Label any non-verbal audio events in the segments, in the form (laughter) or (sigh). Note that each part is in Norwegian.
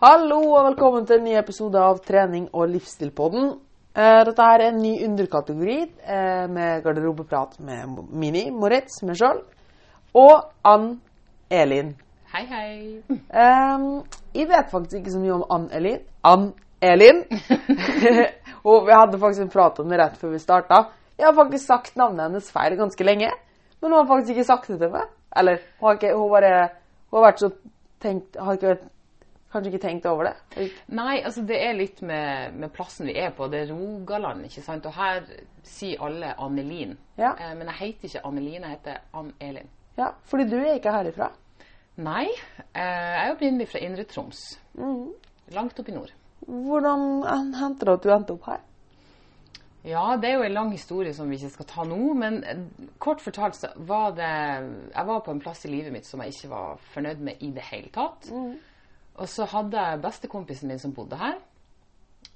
Hallo og velkommen til en ny episode av Trening og livsstilpodden. Eh, Dette er en ny underkategori eh, med garderobeprat med Mini, Moritz, meg sjøl, og Ann Elin. Hei, hei. Um, jeg vet faktisk ikke så mye om Ann Elin. Ann Elin. (laughs) og vi hadde faktisk en prat om det rett før vi starta. Jeg har faktisk sagt navnet hennes feil ganske lenge, men hun har faktisk ikke sagt det til meg. Eller hun har, ikke, hun bare, hun har vært så tenkt Har ikke vært Kanskje ikke tenkt over det? Nei, altså det er litt med, med plassen vi er på. Det er Rogaland, ikke sant. Og her sier alle Annelin. Ja. Eh, men jeg heter ikke Annelin, jeg heter Ann Elin. Ja, fordi du er ikke herifra. Nei, eh, jeg er opprinnelig fra Indre Troms. Langt opp i nord. Hvordan hendte det at du endte opp her? Ja, det er jo en lang historie som vi ikke skal ta nå. Men eh, kort fortalt så var det Jeg var på en plass i livet mitt som jeg ikke var fornøyd med i det hele tatt. Og så hadde jeg bestekompisen min som bodde her.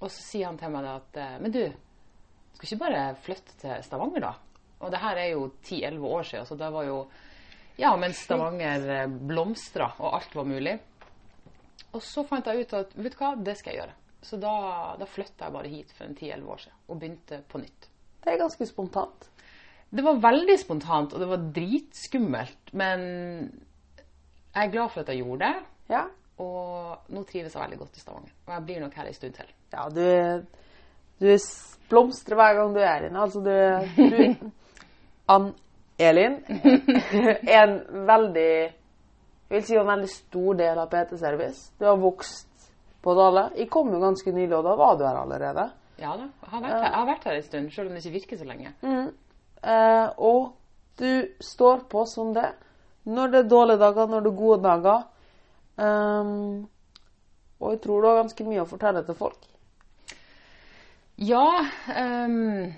Og så sier han til meg at eh, Men du, skal ikke bare flytte til Stavanger, da? Og det her er jo 10-11 år siden, så det var jo Ja, mens Stavanger eh, blomstra og alt var mulig. Og så fant jeg ut at vet du hva, det skal jeg gjøre. Så da, da flytta jeg bare hit for en 10-11 år siden og begynte på nytt. Det er ganske spontant. Det var veldig spontant, og det var dritskummelt. Men jeg er glad for at jeg gjorde det. Ja. Og nå trives jeg veldig godt i Stavanger. Og jeg blir nok her en stund til. Ja, du, du blomstrer hver gang du er inne. Altså, du, du Ann Elin er en veldig Jeg vil si en veldig stor del av PT-service. Du har vokst på Dale. Jeg kom jo ganske nylig, og da var du her allerede. Ja da, jeg har vært her, har vært her en stund, selv om det ikke virker så lenge. Eh, og du står på som det. Når det er dårlige dager, når det er gode dager. Ehm, og jeg tror du har ganske mye å fortelle til folk. Ja, Um,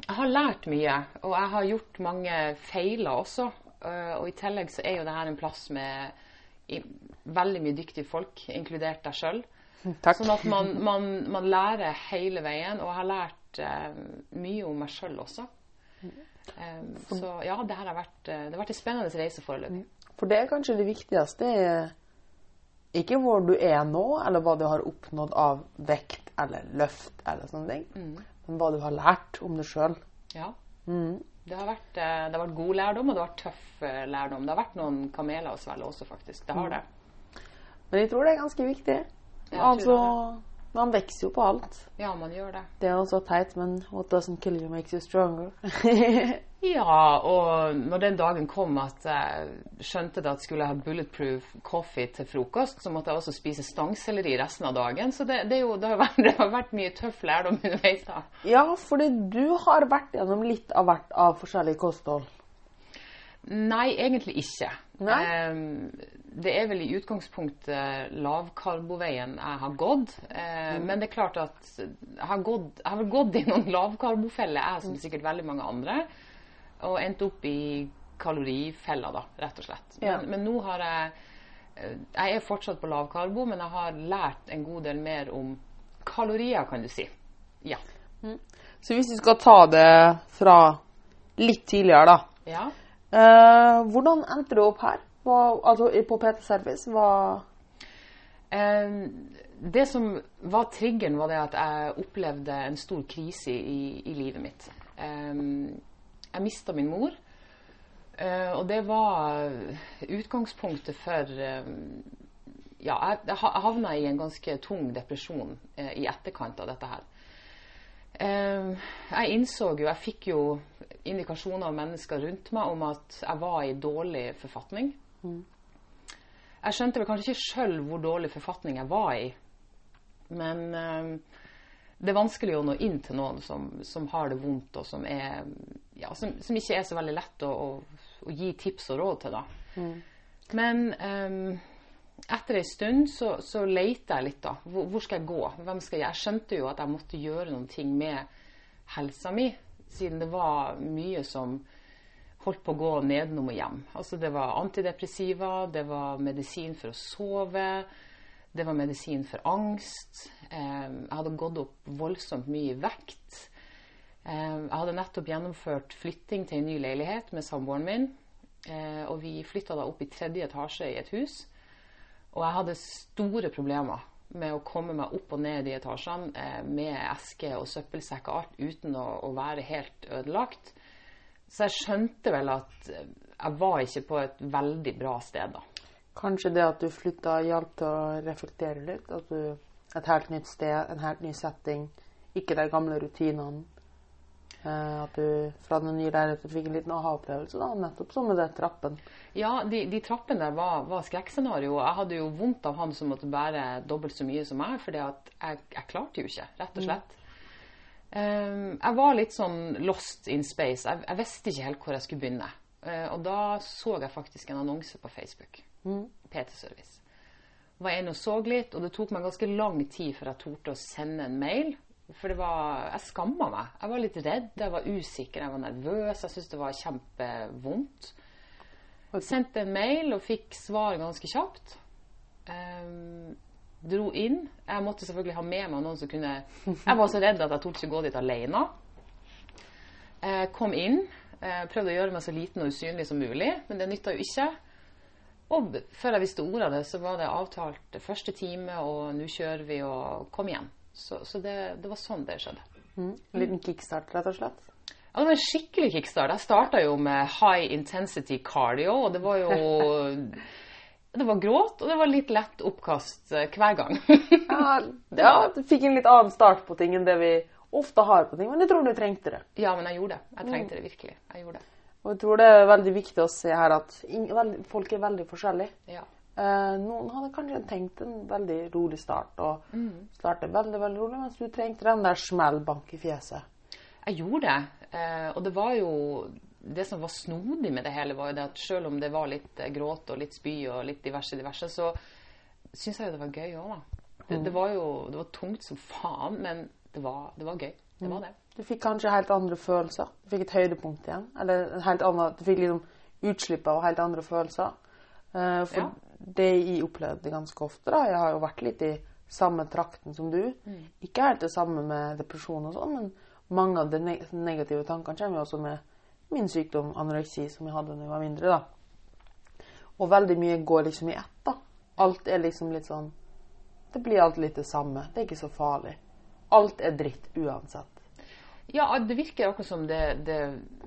jeg har lært mye, og jeg har gjort mange feiler også. Uh, og i tillegg så er jo det her en plass med i, veldig mye dyktige folk, inkludert deg sjøl. (laughs) Sånn at man, man, man lærer hele veien, og jeg har lært uh, mye om meg sjøl også. Um, så ja, det her har vært, eh, det har vært en spennende reise foreløpig. For det er kanskje det viktigste. er Ikke hvor du er nå, eller hva du har oppnådd av vekt eller løft, eller sånne ting, men hva du har lært om deg sjøl. Ja. Det, har vært, eh, det har vært god lærdom, og det har vært tøff eh, lærdom. Det har vært noen kameler å svelge også, faktisk. Det har det. Men jeg tror det er ganske viktig. Jeg altså, man vokser jo på alt. Ja, man gjør det. Det er jo så teit, men what doesn't kill you makes you stronger. (laughs) Ja, og når den dagen kom at jeg skjønte det at skulle jeg ha bulletproof coffee til frokost, så måtte jeg også spise stangselleri resten av dagen. Så det, det, jo, det, har vært, (laughs) det har vært mye tøff lærdom underveis. da. ja, fordi du har vært gjennom litt av hvert av forskjellig kosthold. Nei, egentlig ikke. Nei? Ehm, det er vel i utgangspunktet lavkarboveien jeg har gått. Mm. Men det er klart at jeg har, gått, jeg har vel gått i noen lavkarbofeller, jeg som sikkert veldig mange andre, og endt opp i kalorifella, da, rett og slett. Ja. Men, men nå har jeg eh, Jeg er fortsatt på lavkarbo, men jeg har lært en god del mer om kalorier, kan du si. Ja. Så hvis vi skal ta det fra litt tidligere, da. ja. Eh, hvordan endte du opp her? på, altså på PT Service? Hva Eh, det som var triggeren, var det at jeg opplevde en stor krise i, i livet mitt. Eh, jeg mista min mor. Uh, og det var utgangspunktet for eh, Ja, jeg, jeg havna i en ganske tung depresjon uh, i etterkant av dette her. Uh, jeg innså jo, jeg fikk jo indikasjoner av mennesker rundt meg om at jeg var i dårlig forfatning. Jeg skjønte vel kanskje ikke sjøl hvor dårlig forfatning jeg var i. Men øh, det er vanskelig å nå inn til noen som, som har det vondt, og som, er, ja, som, som ikke er så veldig lett å, å, å gi tips og råd til. Da. Men øh, etter ei stund så, så leita jeg litt, da. Hvor, hvor skal jeg gå? Hvem skal jeg? jeg skjønte jo at jeg måtte gjøre noen ting med helsa mi, siden det var mye som holdt på å gå nedenom og hjem. Altså det var antidepressiva, det var medisin for å sove, det var medisin for angst. Eh, jeg hadde gått opp voldsomt mye i vekt. Eh, jeg hadde nettopp gjennomført flytting til en ny leilighet med samboeren min. Eh, og vi flytta da opp i tredje etasje i et hus. Og jeg hadde store problemer med å komme meg opp og ned i etasjene eh, med eske og søppelsekk og alt uten å, å, være helt ødelagt. Så jeg skjønte vel at eh, jeg var ikke på et veldig bra sted da. Kanskje det at du flytta hjalp til å reflektere litt? At du Et helt nytt sted, en helt ny setting, ikke de gamle rutinene. Eh, at du fra den nye leiligheten fikk en liten aha-opplevelse, da, nettopp som med den trappen. Ja, de, de trappene der var, var skrekkscenario. Jeg hadde jo vondt av han som måtte bære dobbelt så mye som meg, for jeg, jeg, klarte jo ikke, rett og slett. Um, jeg var litt sånn lost in space. Jeg, jeg, visste ikke helt hvor jeg skulle begynne. Uh, og da så jeg faktisk en annonse på Facebook. Mm. PT-service. Var inne og så litt, og det tok meg ganske lang tid før jeg torde å sende en mail. For det var Jeg skamma meg. Jeg var litt redd, jeg var usikker, jeg var nervøs. Jeg syntes det var kjempevondt. Jeg sendte en mail og fikk svar ganske kjapt. Um, dro inn. Jeg måtte selvfølgelig ha med meg noen som kunne (laughs) Jeg var så redd at jeg torde ikke gå dit alene. Eh, kom inn. Eh, prøvde å gjøre meg så liten og usynlig som mulig, men det nytta jo ikke. Og før jeg visste ordet av det, så var det avtalt første time, og nå kjører vi, og kom igjen. Så, så det, det, var sånn det skjedde. Mm. En liten kickstart, rett og slett? Ja, det var en skikkelig kickstart. Jeg starta jo med high intensity cardio, og det var jo (laughs) Det var gråt, og det var litt lett oppkast eh, hver gang. ja, (laughs) ja, du fikk en litt annen start på ting enn det vi ofte har på ting, men jeg tror du trengte det. Ja, men jeg gjorde det. Jeg trengte mm. det virkelig. Jeg gjorde det. Og jeg tror det er veldig viktig å se her at folk er veldig forskjellige. Ja. Eh, noen hadde kanskje tenkt en veldig rolig start og mm. starte veldig veldig rolig, mens du trengte den der smellbank i fjeset. Jeg gjorde det. Eh, og det var jo Det som var snodig med det hele, var jo det at selv om det var litt eh, gråt og litt spy og litt diverse, diverse, så syns jeg jo det var gøy òg, da. Det, mm. det, var jo det var tungt som faen, men det var, det var gøy. Det var mm. det. Du fikk kanskje helt andre følelser. Du fikk et høydepunkt igjen. Eller helt annet, du fikk liksom utslipp av helt andre følelser. Uh, for ja det jeg opplevde ganske ofte. da, Jeg har jo vært litt i samme trakten som du. Mm. Ikke helt det samme med depresjon og sånn, men mange av de negative tankene kommer jo også med min sykdom, anoreksi, som jeg hadde da jeg var mindre. da. Og veldig mye går liksom i ett. da. Alt er liksom litt sånn Det blir alt litt det samme. Det er ikke så farlig. Alt er dritt uansett. Ja, det virker akkurat som det, det,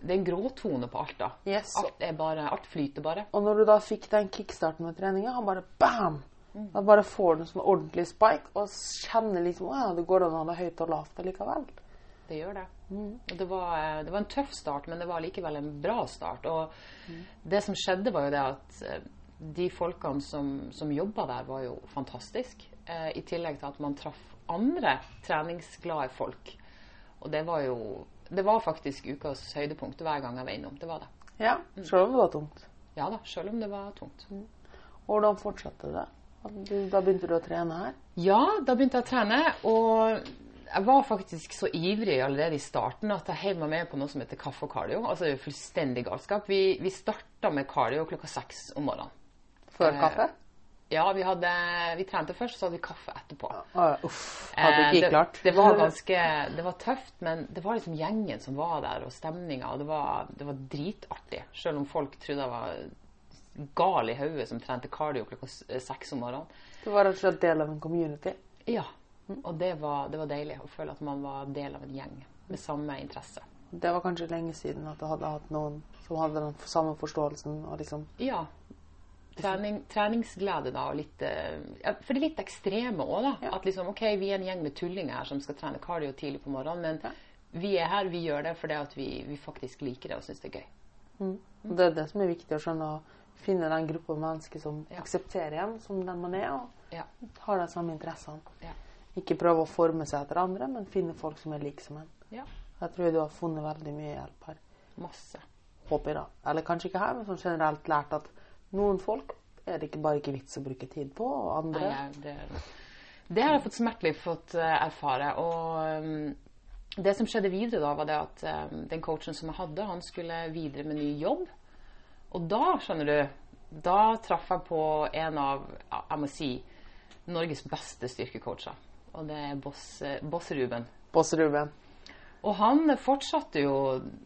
det, er en gråtone på alt. da. Yes. Alt, bare, alt, flyter bare. Og når du da fikk den kickstarten med treninga, han bare bam! Mm. Da bare får du en sånn ordentlig spike og kjenner liksom at ja, det går an å ha det høyt og lavt likevel. Det gjør det. Mm. Det, var, det, var, en tøff start, men det var likevel en bra start. Og mm. det som skjedde, var jo det at eh, de folkene som, som jobba der, var jo fantastiske. Eh, I tillegg til at man traff andre treningsglade folk og det var jo Det var faktisk ukas høydepunkt hver gang jeg var innom. Det var det. Ja, Selv om det var tungt? Ja da, selv om det var tungt. Mm. Hvordan fortsatte det? Da begynte du å trene her? Ja, da begynte jeg å trene. Og jeg var faktisk så ivrig allerede i starten at jeg heiv meg med på noe som heter kaffe og cardio. Altså fullstendig galskap. Vi, vi starta med cardio klokka seks om morgenen. Før kaffe? Ja, vi, hadde, vi trente først, så hadde vi kaffe etterpå. Uh, uff, hadde ikke eh, klart. Det, det, var ganske Det var tøft, men det var liksom gjengen som var der, og stemninga, og det var, det var, dritartig. Selv om folk trodde jeg var gal i hodet som trente cardio klokka seks om morgenen. Det var rett og slett del av en community? Ja. Og det var, det var deilig å føle at man var del av en gjeng med samme interesse. Det var kanskje lenge siden at du hadde hatt noen som hadde den samme forståelsen? og liksom Ja, Trening, treningsglede, da. Og litt, eh, ja, for det er litt ekstreme òg, da. Ja. At liksom, OK, vi er en gjeng med tullinger her som skal trene cardio tidlig på morgenen, men ja. vi er her, vi gjør det fordi at vi, vi faktisk liker det og syns det er gøy. Mm. Det er det som er viktig å skjønne. Å finne den gruppa mennesker som aksepterer en som den man er, og har de samme interessene. Ikke prøve å forme seg etter andre, men finne folk som er like som en. Jeg tror du har funnet veldig mye hjelp her. Masse. Håper jeg da. Eller kanskje ikke her, men sånn generelt lært at noen folk er det ikke bare ikke vits å bruke tid på, og andre Nei, det, det, har jeg fått smertelig fått uh, erfare. Og um, det som skjedde videre da, var det at um, den coachen som jeg hadde, han skulle videre med ny jobb. Og da, skjønner du, da traff jeg på en av, jeg må si, Norges beste styrkecoacher. Og det er Boss, uh, Boss Ruben. Boss Ruben. Og han fortsatte jo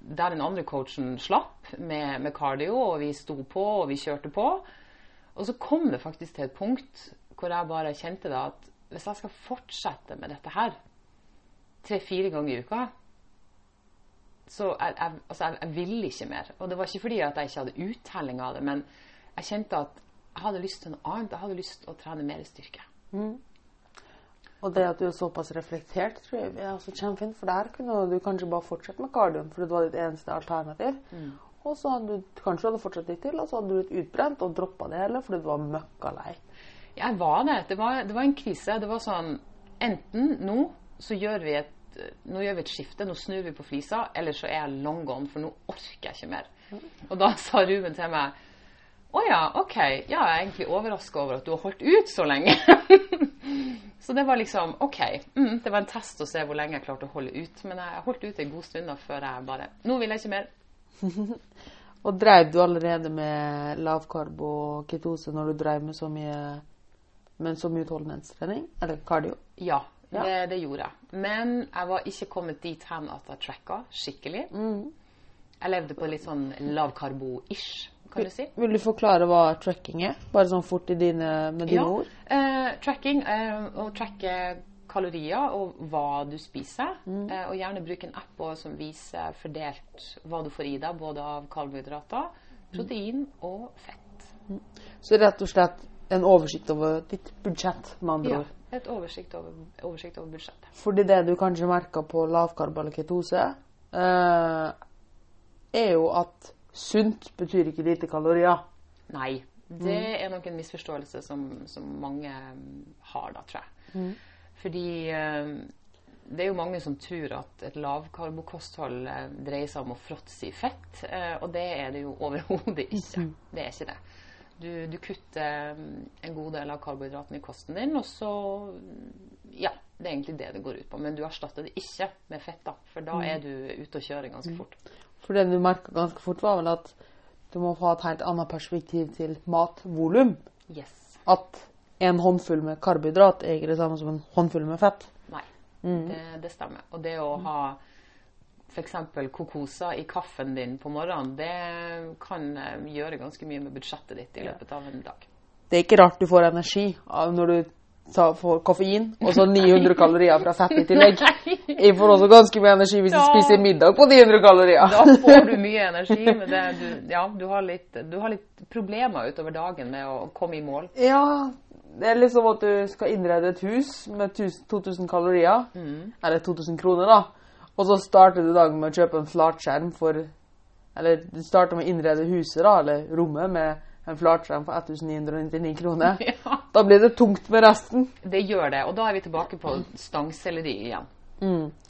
der den andre coachen slapp, med, med cardio, og vi sto på, og vi kjørte på. Og så kom det faktisk til et punkt hvor jeg bare kjente da at hvis jeg skal fortsette med dette her tre-fire ganger i uka, så jeg, jeg, altså jeg, jeg ville ikke mer. Og det var ikke fordi at jeg ikke hadde uttelling av det, men jeg kjente at jeg hadde lyst til noe annet. Jeg hadde lyst til å trene mer styrke. Og det at du er såpass reflektert, tror jeg er også kjempefint. For der kunne du kanskje bare fortsette med kardioen, for det var ditt eneste alternativ. Og så hadde du kanskje hadde fortsatt litt til, og så hadde du blitt utbrent og droppa det hele fordi du var møkkalei. Jeg var det. Det var, det var en krise. Det var sånn Enten nå så gjør vi et nå gjør vi et skifte, nå snur vi på flisa, eller så er jeg long gone, for nå orker jeg ikke mer. Og da sa Ruben til meg Å ja, OK. Ja, jeg er egentlig overraska over at du har holdt ut så lenge. (laughs) så det var liksom OK. Mm, det var en test å se hvor lenge jeg klarte å holde ut. Men jeg holdt ut en god stund da før jeg bare Nå vil jeg ikke mer. (laughs) Og dreiv du allerede med lavkarb og ketose når du dreiv med så mye men så mye utholdenhetstrening? Eller kardio? Ja, Ja. Det, det gjorde jeg. Men jeg var ikke kommet dit hen at jeg tracka skikkelig. Jeg levde på litt sånn lavkarbo-ish, kan du si. Vil du forklare hva tracking er? Bare sånn fort i dine, med dine Ja. ord? Eh, tracking, eh, å tracke kalorier og hva du spiser. Eh, og gjerne bruke en app som viser fordelt hva du får i deg, både av karbohydrater, protein og fett. Så rett og slett en oversikt over ditt budsjett, med andre Ja, ord. et oversikt over, oversikt over budsjettet. Fordi det du kanskje merker på lavkarb eller ketose, eh, er jo at sunt betyr ikke lite kalorier. Nei. Det er nok en misforståelse som, som mange mm, har, da, tror jeg. Fordi eh, det er jo mange som tror at et lavkarbokosthold eh, dreier seg om å fråtse i fett, eh, og det er det jo overhodet ikke. Det er ikke det. Du, du kutter mm, en god del av karbohydratene i kosten din, og så Ja, det er egentlig det det går ut på. Men du erstatter det ikke med fett, da, for da er du ute og kjører ganske fort. For det du merka ganske fort, var vel at du må ha et helt annet perspektiv til matvolum. Yes. At en håndfull med karbohydrat er ikke det samme som en håndfull med fett. Nei, det, det stemmer. Og det å ha f.eks. kokosa i kaffen din på morgenen, det kan eh, gjøre ganske mye med budsjettet ditt i løpet av en dag. Det er ikke rart du får energi når du ta, får koffein, og så 900 kalorier fra fett i tillegg. Jeg får også ganske mye energi hvis jeg Ja. spiser middag på 900 kalorier. Da får du mye energi, men det, du, ja, du, har litt, du har litt problemer utover dagen med å komme i mål. Ja, det er liksom at du skal innrede et hus med 2000 kalorier. Eller 2000 kroner, da. Og så starter du dagen med å kjøpe en flatskjerm for Eller du starter med å innrede huset, da, eller rommet, med en flatskjerm for 1999 kroner. (laughs) Ja. Da blir det tungt med resten. Det gjør det, og da er vi tilbake på stangselleri igjen.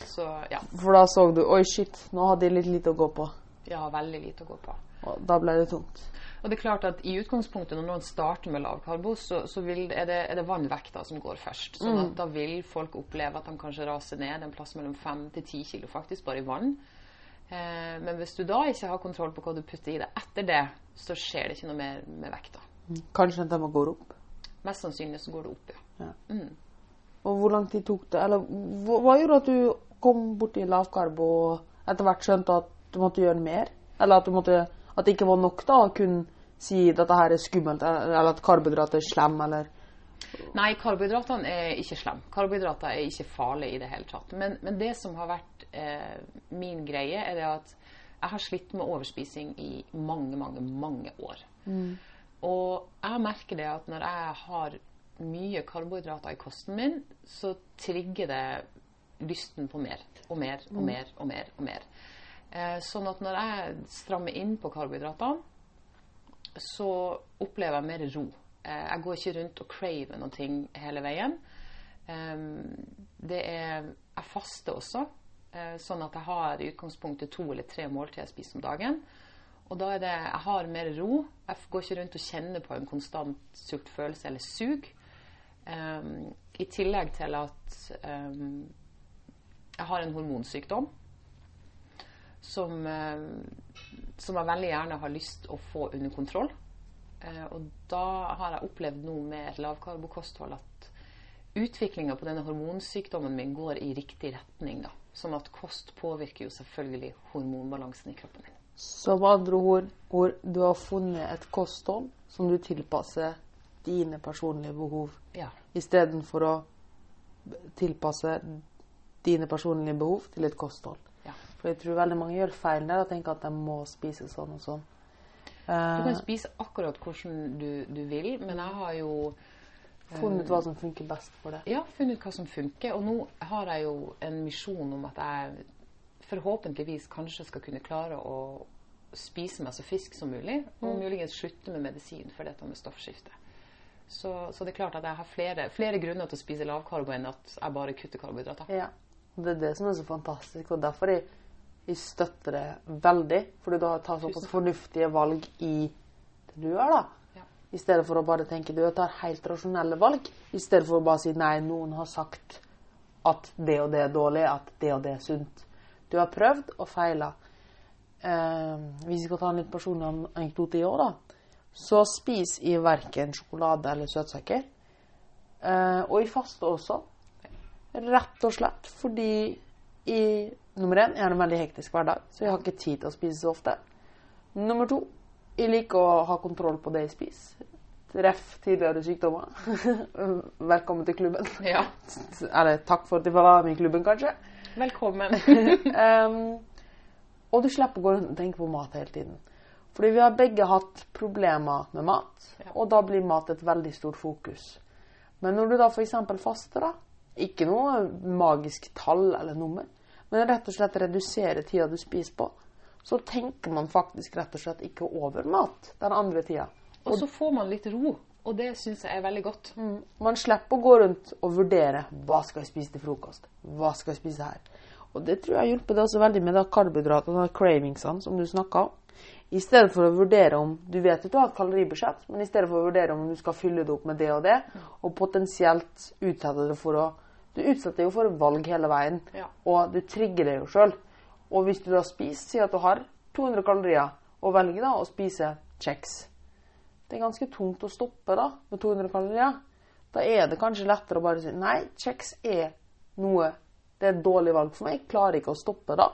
Så ja, For da så du Oi, shit, nå hadde jeg litt lite å gå på. Ja, veldig lite å gå på. Og da ble det tungt. Og det er klart at i utgangspunktet når noen starter med lavkarbo, så, så vil, er, det, er det vannvekta som går først. Sånn at da vil folk oppleve at de kanskje raser ned en plass mellom 5 til 10 kilo faktisk, bare i vann. Eh, men hvis du da ikke har kontroll på hva du putter i deg etter det, så skjer det ikke noe mer med vekta. Kanskje at de går opp. Mest sannsynlig så går det opp, ja. Og hvor lang tid tok det? Eller hva, gjorde at du kom borti lavkarbo og etter hvert skjønte at du måtte gjøre mer? Eller at, du måtte, at det ikke var nok da å kunne si at dette her er skummelt, eller at karbohydrater er slem, eller Nei, karbohydratene er ikke slem. Karbohydrater er ikke farlig i det hele tatt. Men, men det som har vært eh, min greie, er det at jeg har slitt med overspising i mange, mange, mange år. Og jeg merker det at når jeg har mye karbohydrater i kosten min, så trigger det lysten på mer og mer og mer og mer. og mer. Eh, sånn at når jeg strammer inn på karbohydratene, så opplever jeg mer ro. Eh, Jeg går ikke rundt og craver noe ting hele veien. Det er Jeg faster også, eh, sånn at jeg har i utgangspunktet to eller tre måltider jeg spiser om dagen. Og da er det Jeg har mer ro. Jeg går ikke rundt og kjenner på en konstant sultfølelse eller sug. Um, I tillegg til at um, jeg har en hormonsykdom som, um, som jeg veldig gjerne har lyst å få under kontroll. Eh, og da har jeg opplevd nå med et lavkarbokosthold at utviklinga på denne hormonsykdommen min går i riktig retning. da. Sånn at kost påvirker jo selvfølgelig hormonbalansen i kroppen min. Så med andre ord, ord du har funnet et kosthold som du tilpasser dine personlige behov, Ja. istedenfor å tilpasse dine personlige behov til et kosthold. Ja. For jeg tror veldig mange gjør feil der og tenker at de må spise sånn og sånn. Du kan Eh, spise akkurat hvordan du, du vil, men jeg har jo funnet hva som funker best for deg. ja, funnet hva som funker. Og nå har jeg jo en misjon om at jeg forhåpentligvis kanskje skal kunne klare å spise meg så frisk som mulig, og muligens slutte med medisin for dette med stoffskifte. Så, så det er klart at jeg har flere, flere grunner til å spise lavkarbo enn at jeg bare kutter karbohydrater. Ja. Det er det som er så fantastisk, og derfor jeg, jeg støtter det veldig. Fordi du har tatt såpass fornuftige valg i det du gjør, da. Ja. I stedet for å bare tenke du tar helt rasjonelle valg. I stedet for å bare si nei, noen har sagt at det og det er dårlig, at det og det er sunt. Du har prøvd og feila. Eh, hvis vi skal ta en litt personlig an- anekdote i år, da, så spis i verken sjokolade eller søtsaker. Eh, og i faste også. Rett og slett fordi i Nummer én, jeg har en veldig hektisk hverdag, så jeg har ikke tid til å spise så ofte. Nummer to, jeg liker å ha kontroll på det jeg spiser. Treff tidligere sykdommer. (laughs) Velkommen til klubben. Ja. (laughs) Eller takk for at du var med i klubben, kanskje. Velkommen. (laughs) um, og du slipper å gå rundt og tenke på mat hele tiden. Fordi vi har begge hatt problemer med mat, Ja. og da blir mat et veldig stort fokus. Men når du da f.eks. faster, da, ikke noe magisk tall eller nummer, men rett og slett redusere tida du spiser på, så tenker man faktisk rett og slett ikke over mat den andre tida. Og så får man litt ro, og det syns jeg er veldig godt. Man slipper å gå rundt og vurdere hva skal jeg spise til frokost. Hva skal jeg spise her? Og det tror jeg hjelper deg også veldig med karbohydratene og cravingsene som du snakka om. I stedet for å vurdere om Du vet at du har et kaloribudsjett, men i stedet for å vurdere om du skal fylle det opp med det og det, og potensielt utsette det for å Du utsetter jo for valg hele veien, Ja. og du trigger det jo sjøl. Og hvis du da spiser, sier at du har 200 kalorier, og velger da å spise kjeks det er ganske tungt å stoppe da, med 200 kalorier. Da er det kanskje lettere å bare si nei, kjeks er noe Det er et dårlig valg for meg. Jeg klarer ikke å stoppe da.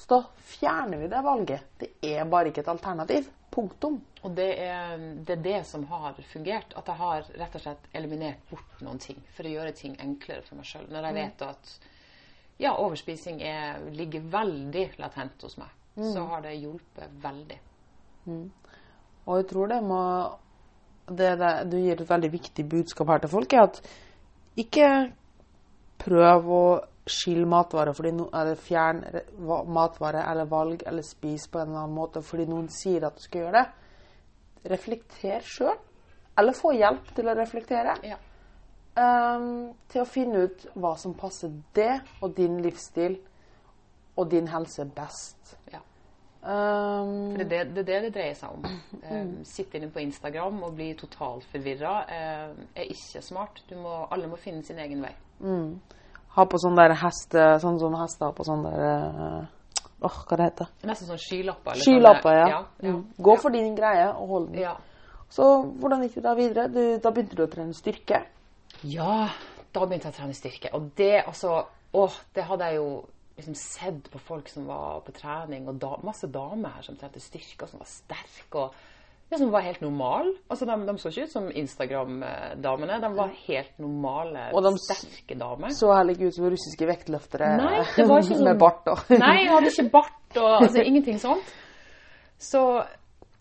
Så da fjerner vi det valget. Det er bare ikke et alternativ. Punktum. Og det er, det er det som har fungert. At jeg har rett og slett eliminert bort noen ting for å gjøre ting enklere for meg sjøl. Når jeg vet at ja, overspising er, ligger veldig latent hos meg, så har det hjulpet veldig. Og jeg tror det må det, det, Du gir et veldig viktig budskap her til folk, er at ikke prøv å skille matvarer fordi no, eller fjern matvare eller valg eller spis på en eller annen måte fordi noen sier at du skal gjøre det. Reflekter sjøl, eller få hjelp til å reflektere. Ja. Um, til å finne ut hva som passer det og din livsstil og din helse best. ja. Um, det, er det, det det det dreier seg om. Um, sitte inne på Instagram og bli totalt forvirra er ikke smart. Du må, alle må finne sin egen vei. Ha på sånn der heste, sånn som hester har på sånn der Åh, Åh, hva det heter Nesten sånn skylapper. eller Skylapper, ja. ja, ja. Mm. Gå for din greie og hold den. ja. Så hvordan gikk det da videre? Du, da begynte du å trene styrke. Ja, da begynte jeg å trene styrke. Og det, altså, åh, det hadde jeg jo liksom sett på folk som var på trening, og da, masse damer her som trente styrke, og som var sterke, og ja, som var helt normal. Altså, de, de så ikke ut som Instagram-damene. De var helt normale, Og de sterke damer. Så heller ikke ut som russiske vektløftere Nei, (laughs) sånn- med bart. Og. (laughs) Nei, jeg hadde ikke bart og altså, ingenting sånt. Så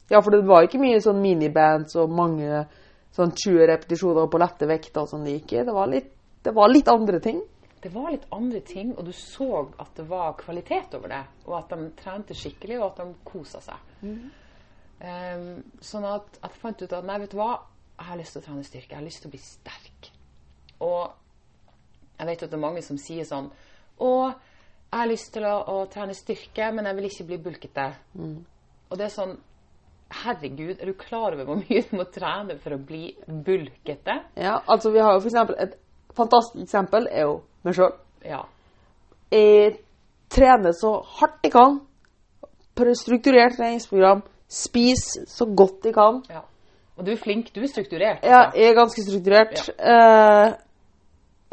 Ja, for det var ikke mye sånn minibands og mange sånn 20 repetisjoner på lette vekter og sånn det gikk i. Det var litt, det var litt andre ting. det var litt andre ting, og du så at det var kvalitet over det. Og at de trente skikkelig, og at de kosa seg. Ehm, sånn at jeg fant ut at nei, vet du hva, jeg har lyst til å trene styrke. Jeg har lyst til å bli sterk. Og jeg vet at det er mange som sier sånn Å, jeg har lyst til å, å trene styrke, men jeg vil ikke bli bulkete. Og det er sånn Herregud, er du klar over hvor mye du må trene for å bli bulkete? Ja, altså vi har jo for eksempel et fantastisk eksempel er jo meg sjøl. Ja. Jeg trener så hardt jeg kan. Strukturert treningsprogram. Spis så godt de kan. ja. Og du er flink. Du er strukturert. Ja, jeg er ganske strukturert. Eh,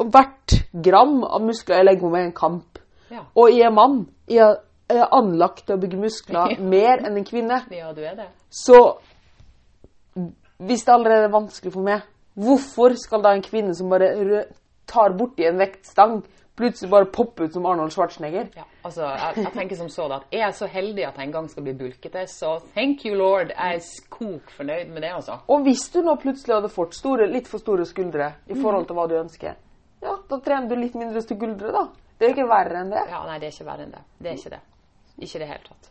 og hvert gram av muskler jeg legger på meg, er en kamp. Ja. Og jeg er mann. Jeg er, anlagt til å bygge muskler (laughs) mer enn en kvinne. ja, du er det. Så Hvis det allerede er vanskelig for meg, hvorfor skal da en kvinne som bare tar borti en vektstang, plutselig bare poppe ut som Arnold Schwarzenegger? Ja, altså, jeg, jeg tenker som så da, at jeg er så heldig at jeg en gang skal bli bulkete, så thank you lord, jeg er skok fornøyd med det, altså. Og hvis du nå plutselig hadde fått store, litt for store skuldre i forhold til hva du ønsker, ja, da trener du litt mindre skuldre, da. Det er ikke verre enn det. Ja, nei, det er ikke verre enn det. Det er ikke det. Ikke i det hele tatt.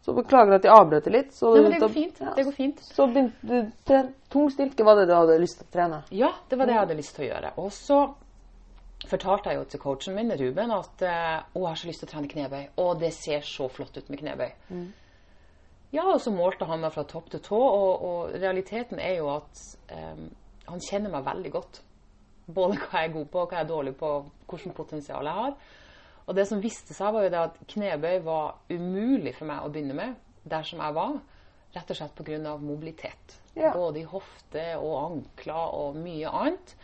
Så beklager at jeg avbrøter litt. Så, Nei, men det går fint. Ja, Det går fint. Så begynte du trene tung styrke, var det du hadde lyst til å trene? Ja, det var det jeg hadde lyst til å gjøre. Og så fortalte jeg jo til coachen min, Ruben, at eh, å, jeg har så lyst til å trene knebøy. Å, det ser så flott ut med knebøy. Ja, og så målte han meg fra topp til tå, og, og realiteten er jo at um, han kjenner meg veldig godt. Både hva jeg er god på, hva jeg er dårlig på, hvilket potensial jeg har. Og det som viste seg, var jo det at knebøy var umulig for meg å begynne med der som jeg var. Rett og slett pga. mobilitet. Ja. Både i hofte og ankler og mye annet.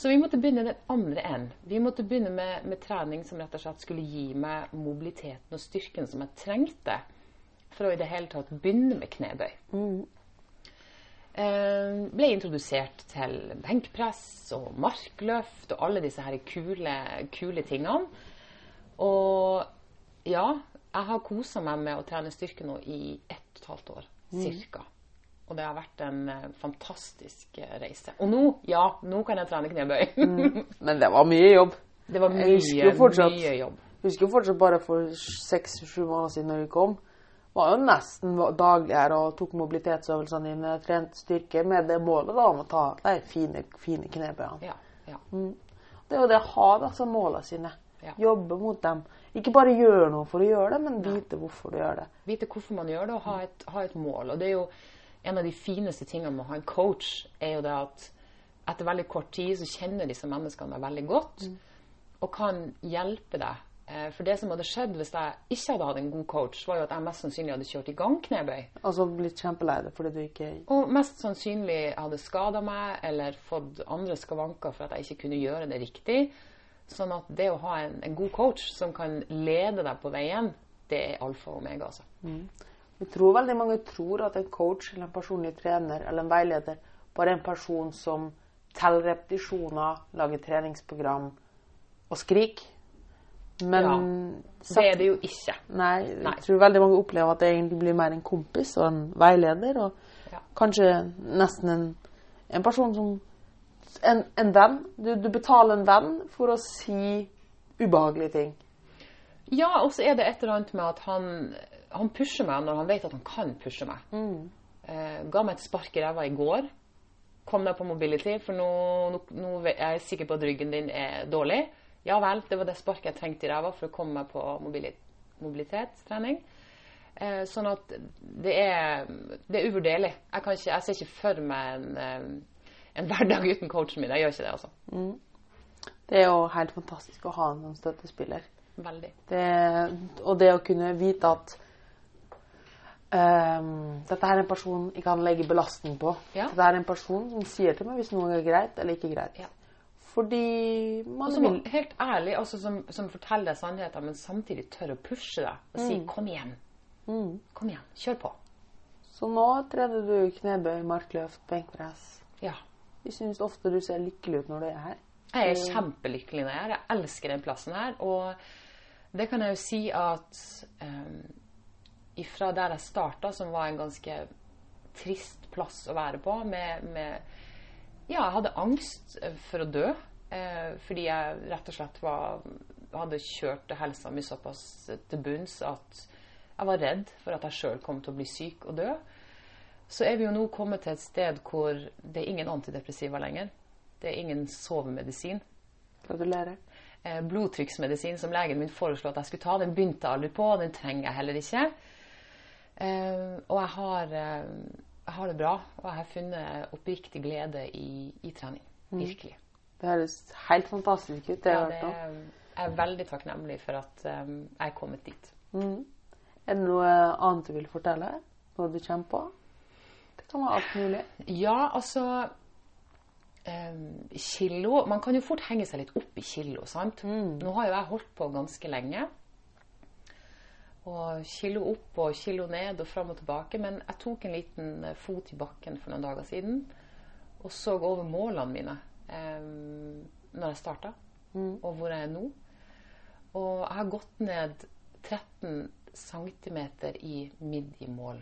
Så vi måtte begynne den andre enden. Vi måtte begynne med, med trening som rett og slett skulle gi meg mobiliteten og styrken som jeg trengte for å i det hele tatt begynne med knebøy. Eh, ble introdusert til benkpress og markløft og alle disse her kule, kule tingene. Og ja, jeg har kosa meg med å trene styrke nå i ett og et halvt år, cirka. Og det har vært en eh, fantastisk eh, reise. Og nå, ja, nå kan jeg trene knebøy. (laughs) Men det var mye jobb. det var Jeg mye, jo fortsatt- mye jobb. Jeg husker jo fortsatt bare for seks-sju måneder siden når vi kom, var jo nesten daglig her og tok mobilitetsøvelsene dine, trent styrke med det målet da om å ta de fine, fine knebøyene. Ja, ja. Det er jo det å ha altså, målene sine. Ja. Jobbe mot dem. Ikke bare gjøre noe for å gjøre det, men vite hvorfor du gjør det. Vite hvorfor man gjør det, og ha et, ha et mål. Og det er jo en av de fineste tingene med å ha en coach, er jo det at etter veldig kort tid så kjenner disse menneskene deg veldig godt, og kan hjelpe deg. Eh, For det som hadde skjedd hvis jeg ikke hadde hatt en god coach, var jo at jeg mest sannsynlig hadde kjørt i gang knebøy. Altså blitt kjempelei deg fordi du ikke Og mest sannsynlig hadde skada meg eller fått andre skavanker for at jeg ikke kunne gjøre det riktig. Sånn at det å ha en, en god coach som kan lede deg på veien, det er alfa og omega. Altså. Jeg tror veldig mange tror at en coach eller en personlig trener eller en veileder bare er en person som teller repetisjoner, lager treningsprogram og skriker. Men Det er det jo ikke. Nei, jeg Nei. tror veldig mange opplever at det egentlig blir mer en kompis og en veileder. Og Ja. kanskje nesten en, en person som En, en venn. Du, du betaler en venn for å si ubehagelige ting. Ja, og så er det et eller annet med at han, han pusher meg når han vet at han kan pushe meg. Eh, ga meg et spark i ræva i går. Kom deg på mobility, for nå, nå, nå er jeg sikker på at ryggen din er dårlig. Ja vel, det var det sparket jeg trengte i ræva for å komme meg på mobili mobilitetstrening. Eh, sånn at det er, det er uvurderlig. Jeg, kan ikke, jeg ser ikke for meg en, eh, en hverdag uten coachen min. Jeg gjør ikke det, altså. Det er jo helt fantastisk å ha en som støttespiller. Veldig. Det, og det å kunne vite at ehm, dette her er en person jeg kan legge belastning på. Ja. Dette er en person som sier til meg hvis noe er greit eller ikke greit. Ja. Fordi man som vil helt ærlig, altså som, som forteller deg sannheten, men samtidig tør å pushe deg og si 'kom igjen'. Kom igjen, kjør på. Så nå trener du knebøy, markløft, benkpress. Ja. Jeg syns ofte du ser lykkelig ut når du er her. Jeg er kjempelykkelig når jeg er her. Jeg elsker den plassen her. Og det kan jeg jo si at um, ifra der jeg starta, som var en ganske trist plass å være på, med, med Ja, jeg hadde angst for å dø. Eh, fordi jeg rett og slett var, hadde kjørt helsa mi såpass til bunns at jeg var redd for at jeg sjøl kom til å bli syk og dø. Så er vi jo nå kommet til et sted hvor det er ingen antidepressiva lenger. Det er ingen sovemedisin. Gratulerer. Eh, blodtrykksmedisin som legen min foreslo at jeg skulle ta, den begynte jeg aldri på, og den trenger jeg heller ikke. Eh, og jeg har, eh, jeg har det bra, og jeg har funnet oppriktig glede i, i trening. Virkelig. Det høres helt fantastisk ut. Det Ja, det, jeg er veldig takknemlig for at um, jeg er kommet dit. Er det noe annet du vil fortelle? Noe du kommer på? Det kan være alt mulig. Ja, altså um, Kilo Man kan jo fort henge seg litt opp i kilo, sant? Nå har jo jeg holdt på ganske lenge. Og kilo opp og kilo ned og fram og tilbake. Men jeg tok en liten eh, fot i bakken for noen dager siden og så over målene mine eh, når jeg starta, og hvor jeg er nå. Og jeg har gått ned 13 cm i midjemål.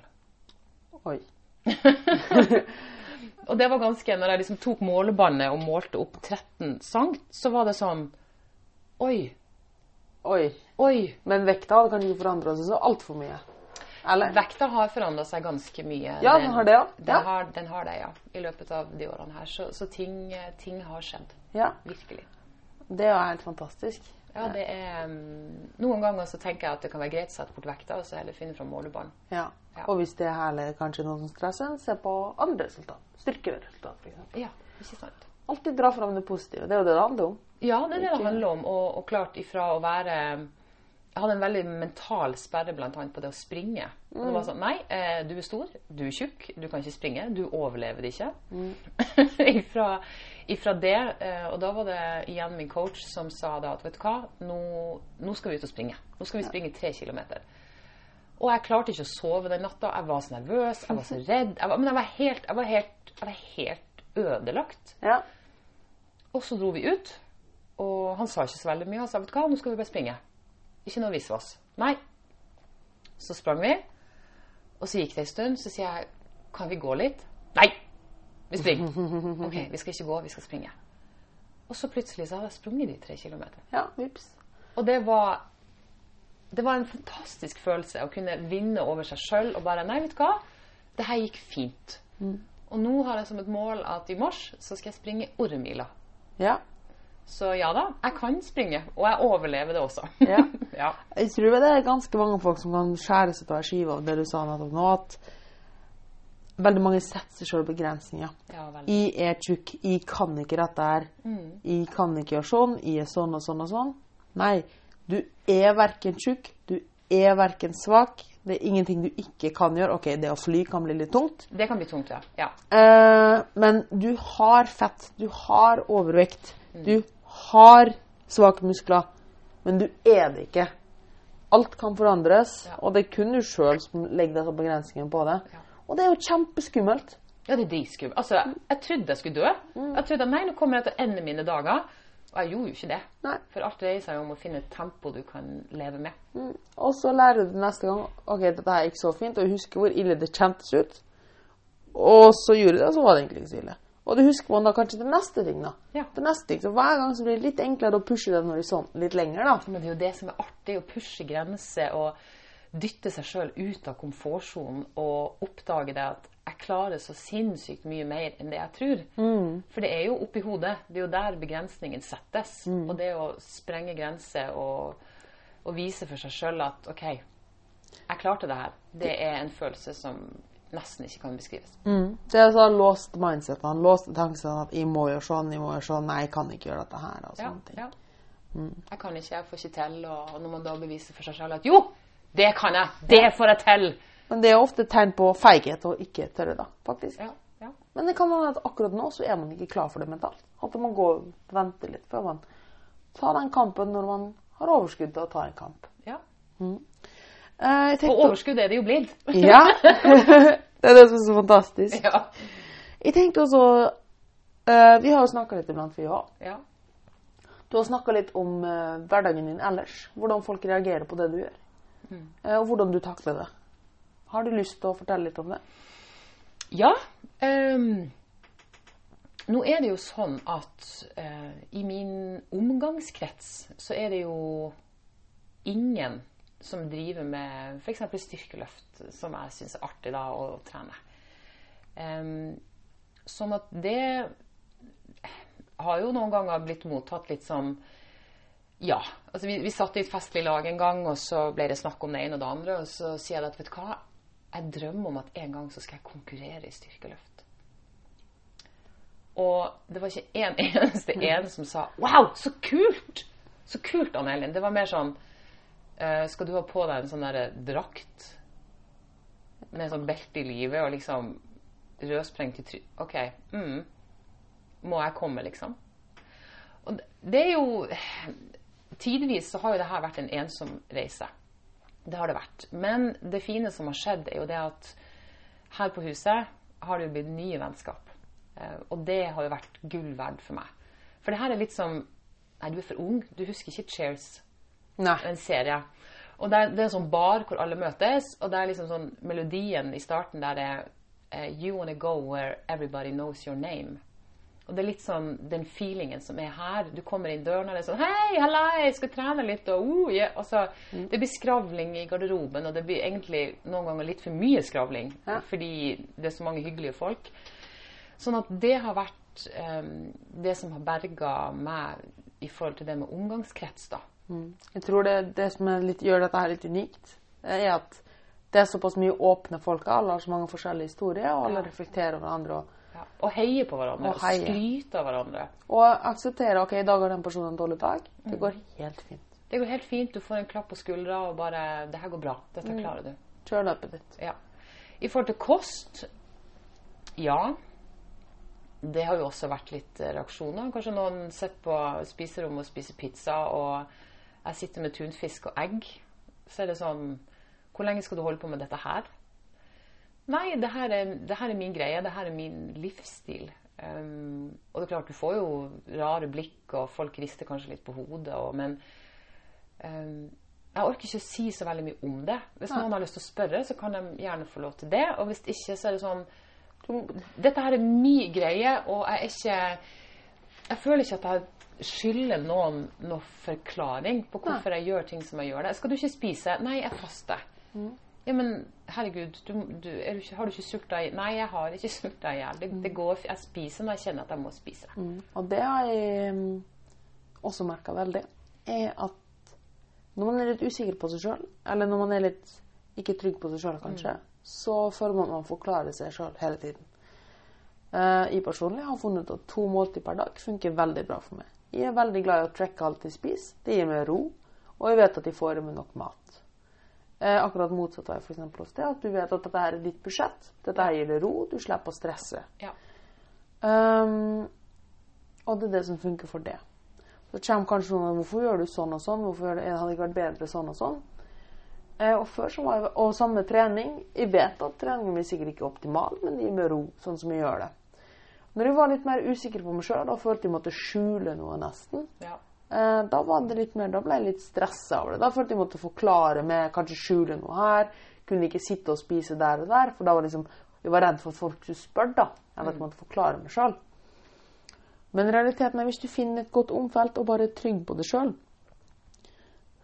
Oi. (laughs) Og det var ganske Når jeg liksom tok målebåndet og målte opp 13 cm, så var det sånn Oi. Oi. Oi. Men vekta hadde kanskje ikke forandra seg så altfor mye? Eller? Vekta har forandra seg ganske mye. Ja, den har det, ja. Den, Ja. Har, den har det, ja. I løpet av de årene her. Så, så ting, ting har skjedd. Ja. Virkelig. Det er jo helt fantastisk. Ja, det er um, Noen ganger så tenker jeg at det kan være greit å sette bort vekta og så heller finne fram målebånd. Ja. Ja. Og hvis det er herlig, kanskje noe som stresser se på andre resultat. Styrkeresultat, f.eks. Ja, ikke sant? Alltid dra fram det positive. Det er jo det det handler om. Ja, det er det det handler om. Og, og klart ifra å være Jeg hadde en veldig mental sperre blant annet på det å springe. Og det var sånn Nei, eh, du er stor, du er tjukk, du kan ikke springe. Du overlever det ikke. (laughs) ifra, ifra det. Eh, og da var det igjen min coach som sa da at vet du hva, nå, nå skal vi ut og springe. Nå skal vi springe tre kilometer. Og jeg klarte ikke å sove den natta. Jeg var så nervøs, jeg var så (laughs) redd. Jeg var, men jeg var helt, jeg var helt, jeg var helt ødelagt. Ja. Og så dro vi ut, og han sa ikke så veldig mye. Han sa vet du hva, nå skal vi bare springe. Ikke noe visvas. Nei. Så sprang vi, og så gikk det en stund. Så sier jeg kan vi gå litt? Nei! Vi springer. (laughs) OK, vi skal ikke gå, vi skal springe. Og så plutselig så hadde jeg sprunget de tre kilometer. ja, vips. Og det var det var en fantastisk følelse å kunne vinne over seg sjøl og bare Nei, vet du hva? Det her gikk fint. Og nå har jeg som et mål at i mars så skal jeg springe orremila. Ja. Så ja da, jeg kan springe. Og jeg overlever det også. Ja. (laughs) ja. Jeg tror det er ganske mange folk som kan skjære seg på ei skive av det du sa nettopp nå, at veldig mange setter seg sjøl begrensninger. Ja, I Jeg er tjukk, jeg kan ikke dette her. Jeg kan ikke gjøre sånn, jeg er sånn og sånn og sånn. Nei, du er verken tjukk, du er verken svak. Det er ingenting du ikke kan gjøre. OK, det å fly kan bli litt tungt. Det kan bli tungt, ja. ja. Eh, men du har fett, du har overvekt, du har svake muskler, men du er det ikke. Alt kan forandres, Ja. og det er kun du sjøl som legger deg begrensninger på det. Ja. Og det er jo kjempeskummelt. Ja, det er dritskummelt. Altså, jeg trodde jeg skulle dø. Mm. Jeg trodde nei, nå kommer jeg til å ende mine dager. Og jeg gjorde jo ikke det. Nei. For alt dreier seg om å finne et tempo du kan leve med. Og så lærer du neste gang ok, dette her er ikke så fint, og husker hvor ille det kjentes ut. Og så gjorde du det, og så var det egentlig ikke så ille. Og du husker man da kanskje til neste ting, da. Ja. Til neste ting. Så hver gang så blir det litt enklere å pushe den horisonten litt lenger, da. Men det er jo det som er artig, å pushe grenser og dytte seg sjøl ut av komfortsonen og oppdage det at jeg klarer så sinnssykt mye mer enn det jeg tror. For det er jo oppi hodet. Det er jo der begrensningen settes. Og det å sprenge grenser og, og vise for seg sjøl at OK, jeg klarte det her, det er en følelse som nesten ikke kan beskrives. Det er sånn låst mindset. Man låste tanken at 'jeg må gjøre sånn, jeg må gjøre sånn', 'nei, jeg kan ikke gjøre dette her', og sånne ting. ja. Jeg kan ikke, jeg får ikke til. Og og når man da beviser for seg selv at jo, det kan jeg, det får jeg til. Men det er ofte et tegn på feighet å ikke tørre, da, faktisk. Ja, ja. Men det kan være at akkurat nå så er man ikke klar for det mentalt. At man går og venter litt før man tar den kampen når man har overskudd til å ta en kamp. ja. Eh, jeg Og overskudd er det jo blitt. ja, (laughs) (laughs) det er det som er så fantastisk. ja. Jeg tenkte også eh, Vi har jo snakka litt iblant, vi òg. ja. Du har snakka litt om eh, hverdagen din ellers. Hvordan folk reagerer på det du gjør. Eh, og hvordan du takler det. Har du lyst til å fortelle litt om det? Ja. Um, nå er det jo sånn at uh, i min omgangskrets så er det jo ingen som driver med f.eks. styrkeløft, som jeg syns er artig da å trene. Um, sånn at det har jo noen ganger blitt mottatt litt som ja. altså Vi, vi satt i et festlig lag en gang, og så ble det snakk om det ene og det andre. Og så sier jeg at vet du hva, jeg drømmer om at en gang så skal jeg konkurrere i styrkeløft. Og det var ikke en (laughs) eneste en som sa 'wow, så kult'! Så kult, Ann Elin. Det var mer sånn eh, Skal du ha på deg en sånn derre drakt med sånn belte i livet og liksom rødsprengt i try... OK. Mm. Må jeg komme, liksom? Og det- det er jo Tidvis så har jo det her vært en ensom reise. Det har det vært. Men det fine som har skjedd, er jo det at her på huset har det jo blitt nye vennskap. Eh, og det har jo vært gull verdt for meg. For det her er litt som Nei, du er for ung. Du husker ikke Cheers, Nei. en serie. Og det er, det er en sånn bar hvor alle møtes, og det er liksom sånn melodien i starten der det er eh, You wanna go where everybody knows your name. Og det er litt sånn den feelingen som er her. Du kommer inn døren, og det er sånn Hei, halla, jeg skal trene litt, og uh, yeah. altså, Det blir skravling i garderoben, og det blir egentlig noen ganger litt for mye skravling. Ja. Fordi det er så mange hyggelige folk. Sånn at det har vært um, det som har berga meg i forhold til det med omgangskrets, da. Jeg tror det, det som litt, gjør dette her litt unikt, er at det er såpass mye åpne folk. Alle har så mange forskjellige historier, og alle Ja. reflekterer over hverandre. Og, Ja. Og heier på hverandre. Og Og, skryter av hverandre. og akseptere ok, i dag har den personen en dårlig dag. Det går helt fint. Det går helt fint. Du får en klapp på skuldra og bare 'Det her går bra. Dette klarer du'. Kjør løpet ditt. Ja. I forhold til kost Ja. Det har jo også vært litt eh, reaksjoner. Kanskje noen sitter på spiserommet og spiser pizza, og jeg sitter med tunfisk og egg. Så er det sånn Hvor lenge skal du holde på med dette her? Nei, det her er, det her er min greie. Det her er min livsstil. Um, og det er klart, du får jo rare blikk, og folk rister kanskje litt på hodet, og, men um, jeg orker ikke å si så veldig mye om det. Hvis noen har lyst til å spørre, så kan de gjerne få lov til det. Og hvis ikke, så er det sånn Dette her er min greie, og jeg er ikke Jeg føler ikke at jeg skylder noen noen forklaring på hvorfor jeg gjør ting som jeg gjør det. Skal du ikke spise? Nei, jeg faster. Ja, men herregud, du, du, du har du ikke sulta i Nei, jeg har ikke (laughs) sulta i hjel. Det, det går, jeg spiser når jeg kjenner at jeg må spise. Og det har jeg mm, også merka veldig, er at når man er litt usikker på seg sjøl, eller når man er litt ikke trygg på seg sjøl, kanskje, så føler man at man forklarer seg sjøl hele tiden. Eh, jeg personlig har funnet at to måltid per dag funker veldig bra for meg. Jeg er veldig glad i å tracke alt jeg spiser. Det gir meg ro, og jeg vet at jeg får i meg nok mat. Eh, akkurat motsatt av f.eks. hos deg, at du vet at dette her er ditt budsjett. Dette her gir deg ro, du slipper å stresse. Ja. Um, og det er det som funker for det. Så kommer kanskje noen Hvorfor gjør du sånn og sånn? Hvorfor gjør det, hadde ikke vært bedre sånn og sånn? Eh, og, før så var jeg, og samme trening. Jeg vet at treningen min sikkert ikke er optimal, men det gir meg ro, sånn som jeg gjør det. Når jeg var litt mer usikker på meg sjøl og følte jeg måtte skjule noe, nesten, Ja. eh, da var det litt mer, da ble jeg litt stressa over det. Da følte jeg måtte forklare meg, kanskje skjule noe her. Kunne ikke sitte og spise der og der, for da var liksom, jeg var redd for at folk skulle spørre, da. Jeg jeg måtte forklare meg sjøl. Men realiteten er hvis du finner et godt omfelt og bare er trygg på det sjøl,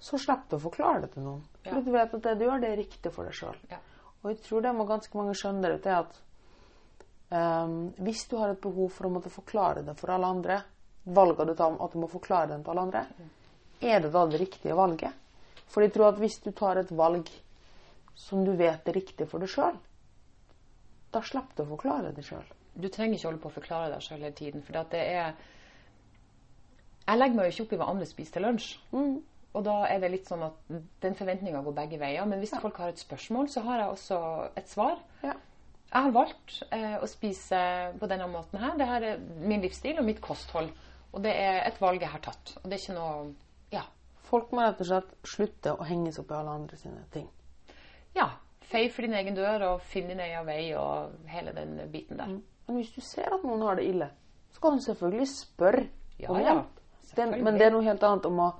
så slipper du å forklare det til noen. For du vet at det du gjør, det er riktig for deg sjøl. Ja. Og jeg tror det må ganske mange skjønne det at hvis du har et behov for å måtte forklare det for alle andre, valget du tar om at du må forklare det til alle andre, er det da det riktige valget? For jeg tror at hvis du tar et valg som du vet er riktig for deg sjøl, da slipper du å forklare det sjøl. Du trenger ikke holde på å forklare deg sjøl hele tiden. For det er Jeg legger meg jo ikke opp i hva andre spiser til lunsj. Og da er det litt sånn at den forventninga går begge veier. Men hvis folk har et spørsmål, så har jeg også et svar. Ja. Jeg har valgt eh, å spise på denne måten her. Det her er min livsstil og mitt kosthold. Og det er et valg jeg har tatt. Og det er ikke noe Ja. Folk må rett og slett slutte å henge seg opp i alle andre sine ting. ja Fei for din egen dør og finn din egen vei og hele den biten der. Men hvis du ser at noen har det ille, så kan du selvfølgelig spørre Ja, om hjelp. Ja, men det er noe helt annet om å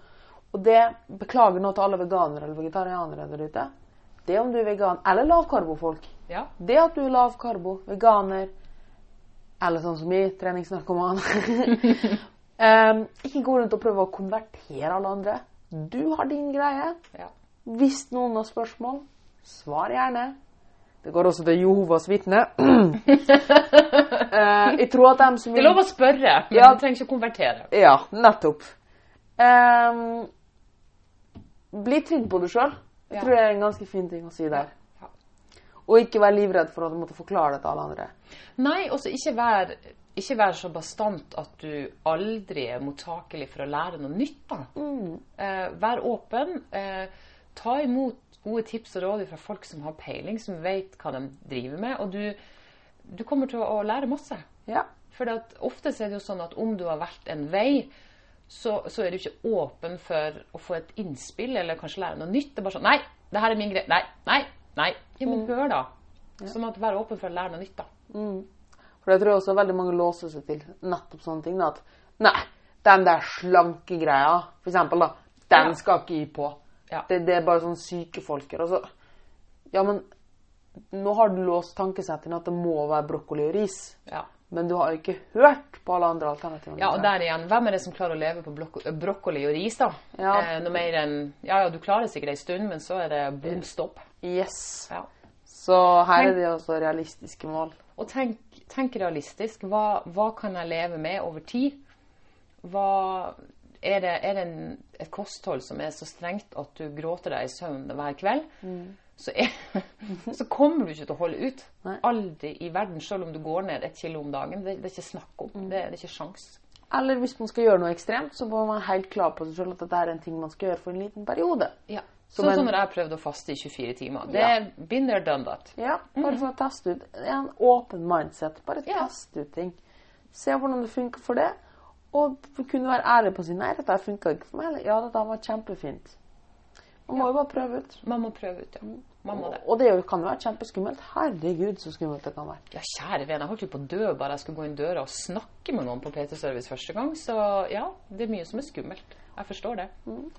Og det beklager nå til alle veganere eller vegetarianere der ute. Det om du er vegan eller lavkarbofolk. Ja. Det at du er lavkarbo, veganer eller sånn som meg, treningsnarkoman um, (laughs) Ikke gå rundt og prøve å konvertere alle andre. Du har din greie. ja. Hvis noen har spørsmål, svar gjerne. Det går også til Jehovas vitne. uh, (clears throat) jeg tror at dem som Det er lov å spørre, men Ja. du trenger ikke å konvertere. Ja, nettopp. Um, bli trygg på deg sjøl. Jeg tror det er en ganske fin ting å si der. Ja. Og ikke være livredd for å måtte forklare det til alle andre. Nei, også ikke være ikke vær så bastant at du aldri er mottakelig for å lære noe nytt. da. Eh, vær åpen. Eh, ta imot gode tips og råd fra folk som har peiling, som vet hva de driver med. Og du, du kommer til å lære masse. Ja. For ofte er det jo sånn at om du har valgt en vei, så, så er du ikke åpen for å få et innspill eller kanskje lære noe nytt. Det er bare sånn Nei, det her er min greie. Nei, nei, nei. Ja, men hør, da. Sånn at være åpen for å lære noe nytt, da. For det tror jeg også veldig mange låser seg til nettopp sånne ting. Da, at nei, den der slanke greia, for eksempel, da, den Ja. skal ikke gi på. Ja. Det, det er bare sånn syke folker. her. Altså, ja, men nå har du låst tankesettet til at det må være brokkoli og ris. Ja. Men du har ikke hørt på alle andre alternativer. Ja, og der igjen, hvem er det som klarer å leve på brokkoli og ris, da? Ja. Eh, noe mer enn Ja, ja, du klarer sikkert ei stund, men så er det bom stopp. Yes. Ja. Så her er det også realistiske mål. Og tenk, tenk realistisk. Hva, hva kan jeg leve med over tid? Hva, er det, er det en, et kosthold som er så strengt at du gråter deg i søvn hver kveld, så, er, (laughs) så kommer du ikke til å holde ut. Aldri i verden, selv om du går ned et kilo om dagen. Det, det er ikke snakk om. Det, det er ikke sjans. Eller hvis man skal gjøre noe ekstremt, så må man være helt klar på seg selv at dette er en ting man skal gjøre for en liten periode. Ja. Sånn som som når jeg prøvde å faste i 24 timer. Det Ja. er been there, done that. Ja, bare for å teste ut. Det er en åpen mindset. Bare Ja. teste ut ting. Se hvordan det funker for det. Og kunne være ærlig på å si nei, dette funka ikke for meg. Eller ja, dette var kjempefint. Man må jo bare prøve ut. Man må prøve ut, ja. Man må det. Og det kan jo være kjempeskummelt. Herregud, så skummelt det kan være. Ja, kjære vene, jeg holdt jo på å dø bare jeg skulle gå inn døra og snakke med noen på PT Service første gang. Så ja, det er mye som er skummelt. Jeg forstår det.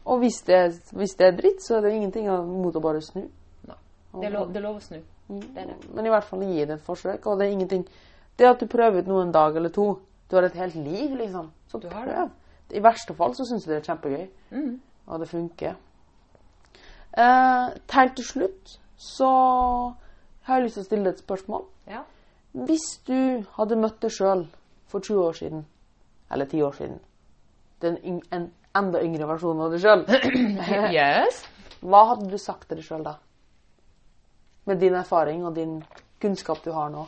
Og hvis det, hvis det er dritt, så er det ingenting mot å bare snu. Nei. Det er lov, det er lov å snu. Det er det. Men i hvert fall gi det et forsøk. Og det er ingenting Det at du prøver ut noe en dag eller to Du har et helt liv, liksom. Så Du har det. I verste fall så syns du det er kjempegøy. Og det funker. Eh, helt til slutt så har jeg lyst til å stille deg et spørsmål. Ja. Hvis du hadde møtt deg sjøl for 20 år siden, eller 10 år siden den yng En enda yngre versjon av deg sjøl. (clears throat) Yes. Hva hadde du sagt til deg sjøl da? Med din erfaring og din kunnskap du har nå.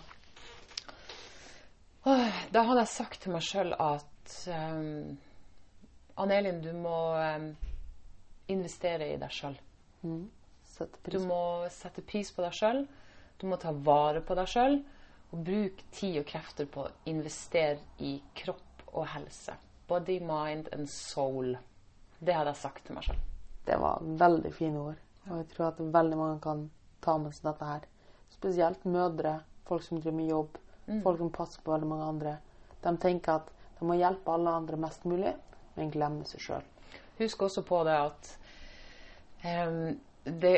Da hadde jeg sagt til meg sjøl at um, Ann-Elin, du må um, investere i deg sjøl. Sette Du må sette pris på deg sjøl. Du må ta vare på deg sjøl. Og bruk tid og krefter på å investere i kropp og helse. Body, mind and soul. Det hadde jeg sagt til meg sjøl. Det var veldig fine ord. Og jeg tror at veldig mange kan ta med seg dette her. Spesielt mødre, folk som driver med jobb, folk som passer på veldig mange andre. De tenker at de må hjelpe alle andre mest mulig, men glemme seg sjøl. Husk også på det at det,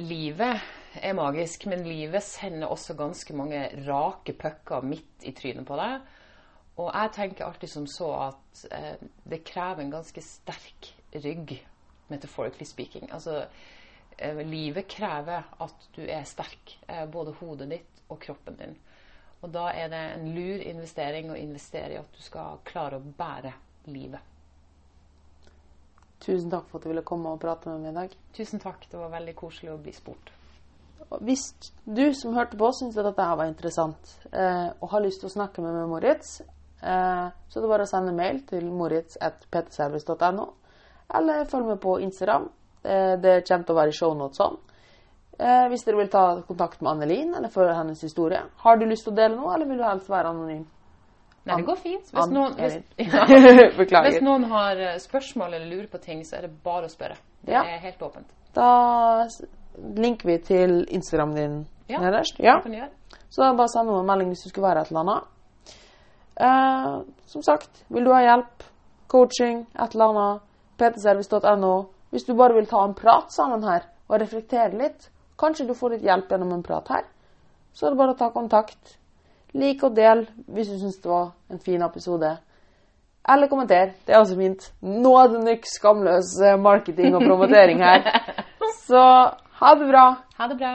livet er magisk, men livet sender også ganske mange rake pucker midt i trynet på deg. Og jeg tenker alltid som så at eh, det krever en ganske sterk rygg, metaphorically speaking. Altså, eh, livet krever at du er sterk, eh, både hodet ditt og kroppen din. Og da er det en lur investering å investere i at du skal klare å bære livet. Tusen takk for at du ville komme og prate med meg i dag. Tusen takk. Det var veldig koselig å bli spurt. Hvis du som hørte på, syns at dette var interessant eh, og har lyst til å snakke med meg, Moritz, eh, så er det bare å sende mail til moritz.ptservice.no, eller følg med på Instagram. Eh, det kommer til å være i shownotesene. Eh, hvis dere vil ta kontakt med Annelin eller føre hennes historie. Har du lyst til å dele noe, eller vil du helst være anonym? Nei, det går fint. Hvis noen, hvis, ja, (laughs) (laughs) hvis noen har eh, spørsmål eller lurer på ting, så er det bare å spørre. Det Ja. er helt åpent. Da linker vi til Instagram din Ja. nederst. Ja. Så bare send noen melding hvis du skulle være et eller annet. Uh, som sagt, vil du ha hjelp, coaching, et eller annet, ptservice.no. Hvis du bare vil ta en prat sammen her og reflektere litt, kanskje du får litt hjelp gjennom en prat her, så er det bare å ta kontakt. Lik og del hvis du syns det var en fin episode. Eller kommenter. Det er også fint. Nå er det nok skamløs eh, marketing og promotering her. (laughs) Så ha det bra. Ha det bra.